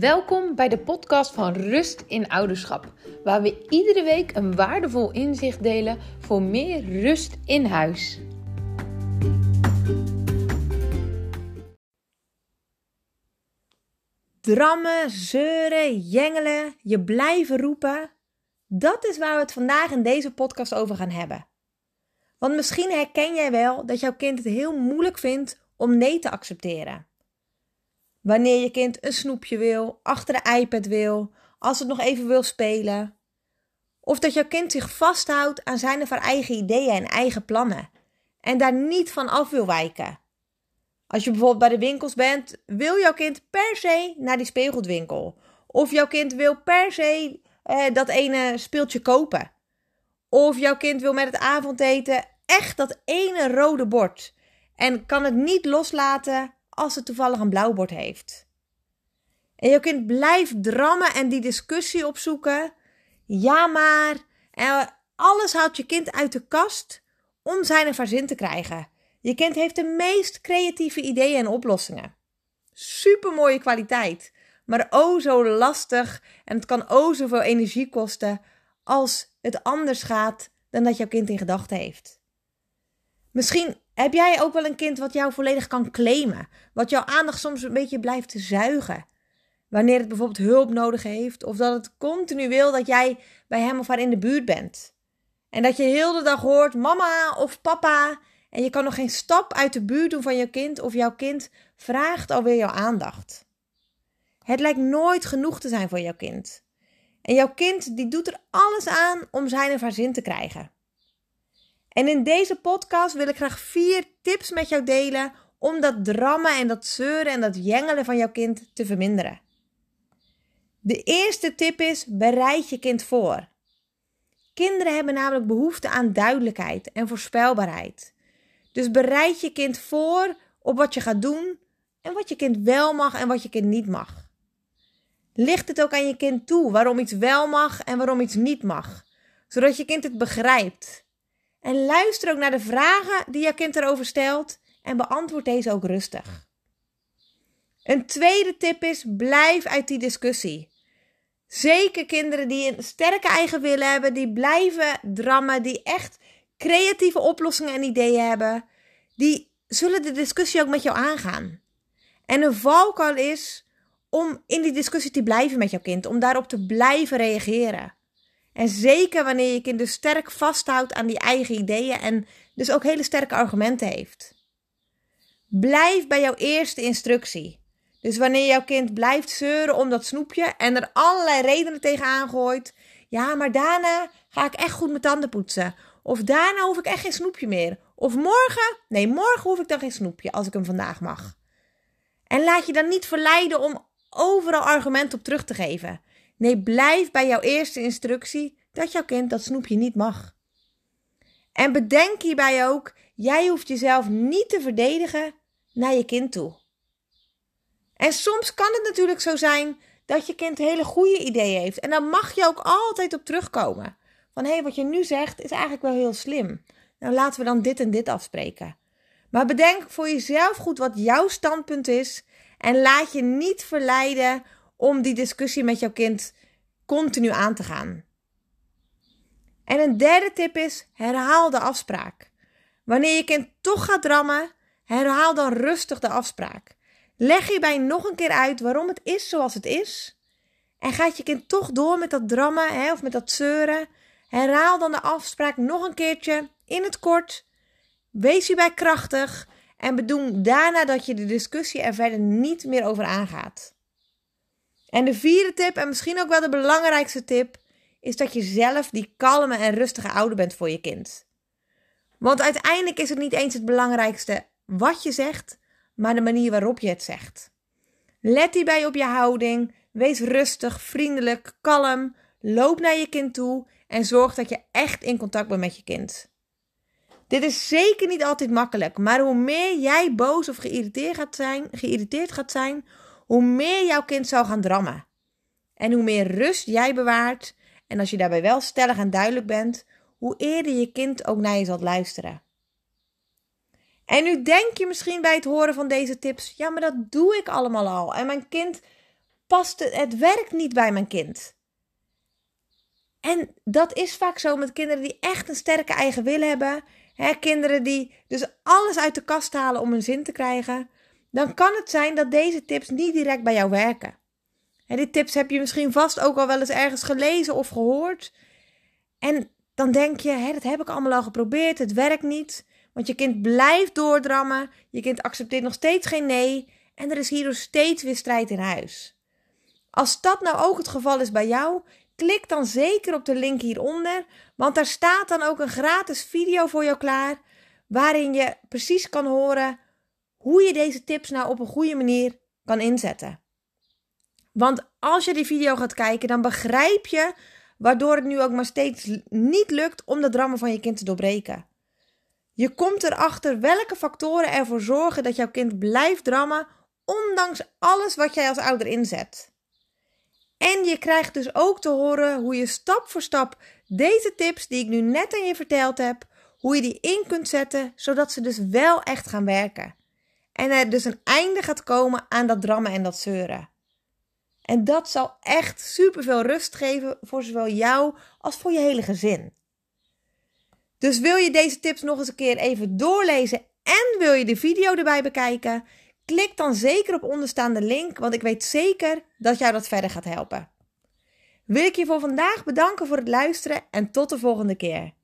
Welkom bij de podcast van Rust in Ouderschap, waar we iedere week een waardevol inzicht delen voor meer rust in huis. Drammen, zeuren, jengelen, je blijven roepen. Dat is waar we het vandaag in deze podcast over gaan hebben. Want misschien herken jij wel dat jouw kind het heel moeilijk vindt om nee te accepteren. Wanneer je kind een snoepje wil, achter de iPad wil, als het nog even wil spelen. Of dat jouw kind zich vasthoudt aan zijn of haar eigen ideeën en eigen plannen en daar niet van af wil wijken. Als je bijvoorbeeld bij de winkels bent, wil jouw kind per se naar die speelgoedwinkel. Of jouw kind wil per se eh, dat ene speeltje kopen. Of jouw kind wil met het avondeten echt dat ene rode bord. En kan het niet loslaten als het toevallig een blauw bord heeft. En je kind blijft drammen en die discussie opzoeken. Ja, maar. En alles houdt je kind uit de kast om zijn of haar zin te krijgen. Je kind heeft de meest creatieve ideeën en oplossingen. Super mooie kwaliteit, maar oh zo lastig en het kan oh zoveel energie kosten als het anders gaat dan dat jouw kind in gedachten heeft. Misschien heb jij ook wel een kind wat jou volledig kan claimen, wat jouw aandacht soms een beetje blijft zuigen. Wanneer het bijvoorbeeld hulp nodig heeft, of dat het continu wil dat jij bij hem of haar in de buurt bent. En dat je heel de dag hoort mama of papa, en je kan nog geen stap uit de buurt doen van je kind, of jouw kind vraagt alweer jouw aandacht. Het lijkt nooit genoeg te zijn voor jouw kind. En jouw kind die doet er alles aan om zijn of haar zin te krijgen. En in deze podcast wil ik graag vier tips met jou delen om dat drammen en dat zeuren en dat jengelen van jouw kind te verminderen. De eerste tip is: bereid je kind voor. Kinderen hebben namelijk behoefte aan duidelijkheid en voorspelbaarheid. Dus bereid je kind voor op wat je gaat doen en wat je kind wel mag en wat je kind niet mag. Licht het ook aan je kind toe waarom iets wel mag en waarom iets niet mag, zodat je kind het begrijpt en luister ook naar de vragen die je kind erover stelt en beantwoord deze ook rustig. Een tweede tip is: blijf uit die discussie. Zeker kinderen die een sterke eigen willen hebben, die blijven drammen, die echt creatieve oplossingen en ideeën hebben, die zullen de discussie ook met jou aangaan. En een valkuil is om in die discussie te blijven met jouw kind, om daarop te blijven reageren. En zeker wanneer je kind dus sterk vasthoudt aan die eigen ideeën en dus ook hele sterke argumenten heeft. Blijf bij jouw eerste instructie. Dus wanneer jouw kind blijft zeuren om dat snoepje en er allerlei redenen tegenaan gooit. Ja, maar daarna ga ik echt goed mijn tanden poetsen. Of daarna hoef ik echt geen snoepje meer. Of morgen, nee, morgen hoef ik dan geen snoepje als ik hem vandaag mag. En laat je dan niet verleiden om overal argumenten op terug te geven. Nee, blijf bij jouw eerste instructie dat jouw kind dat snoepje niet mag. En bedenk hierbij ook, jij hoeft jezelf niet te verdedigen naar je kind toe. En soms kan het natuurlijk zo zijn dat je kind hele goede ideeën heeft. En dan mag je ook altijd op terugkomen. Van hé, hey, wat je nu zegt is eigenlijk wel heel slim. Nou, laten we dan dit en dit afspreken. Maar bedenk voor jezelf goed wat jouw standpunt is. En laat je niet verleiden om die discussie met jouw kind continu aan te gaan. En een derde tip is: herhaal de afspraak. Wanneer je kind toch gaat drammen, herhaal dan rustig de afspraak. Leg hierbij nog een keer uit waarom het is zoals het is. En gaat je kind toch door met dat drammen hè, of met dat zeuren, herhaal dan de afspraak nog een keertje in het kort. Wees hierbij krachtig en bedoel daarna dat je de discussie er verder niet meer over aangaat. En de vierde tip, en misschien ook wel de belangrijkste tip, is dat je zelf die kalme en rustige ouder bent voor je kind. Want uiteindelijk is het niet eens het belangrijkste wat je zegt, maar de manier waarop je het zegt. Let hierbij op je houding, wees rustig, vriendelijk, kalm, loop naar je kind toe en zorg dat je echt in contact bent met je kind. Dit is zeker niet altijd makkelijk, maar hoe meer jij boos of geïrriteerd gaat zijn, geïrriteerd gaat zijn hoe meer jouw kind zal gaan drammen. En hoe meer rust jij bewaart, en als je daarbij wel stellig en duidelijk bent, hoe eerder je kind ook naar je zal luisteren. En nu denk je misschien bij het horen van deze tips: ja, maar dat doe ik allemaal al. En mijn kind past het, het werkt niet bij mijn kind. En dat is vaak zo met kinderen die echt een sterke eigen wil hebben. Kinderen die dus alles uit de kast halen om een zin te krijgen. Dan kan het zijn dat deze tips niet direct bij jou werken. En die tips heb je misschien vast ook al wel eens ergens gelezen of gehoord. En dan denk je, dat heb ik allemaal al geprobeerd, het werkt niet. Want je kind blijft doordrammen, je kind accepteert nog steeds geen nee. En er is hierdoor steeds weer strijd in huis. Als dat nou ook het geval is bij jou, klik dan zeker op de link hieronder, want daar staat dan ook een gratis video voor jou klaar, waarin je precies kan horen hoe je deze tips nou op een goede manier kan inzetten. Want als je die video gaat kijken, dan begrijp je waardoor het nu ook maar steeds niet lukt om de drammen van je kind te doorbreken. Je komt erachter welke factoren ervoor zorgen dat jouw kind blijft drammen, ondanks alles wat jij als ouder inzet. En je krijgt dus ook te horen hoe je stap voor stap deze tips die ik nu net aan je verteld heb, hoe je die in kunt zetten, zodat ze dus wel echt gaan werken. En er dus een einde gaat komen aan dat drammen en dat zeuren. En dat zal echt superveel rust geven voor zowel jou als voor je hele gezin. Dus wil je deze tips nog eens een keer even doorlezen en wil je de video erbij bekijken? Klik dan zeker op onderstaande link, want ik weet zeker dat jou dat verder gaat helpen. Wil ik je voor vandaag bedanken voor het luisteren en tot de volgende keer.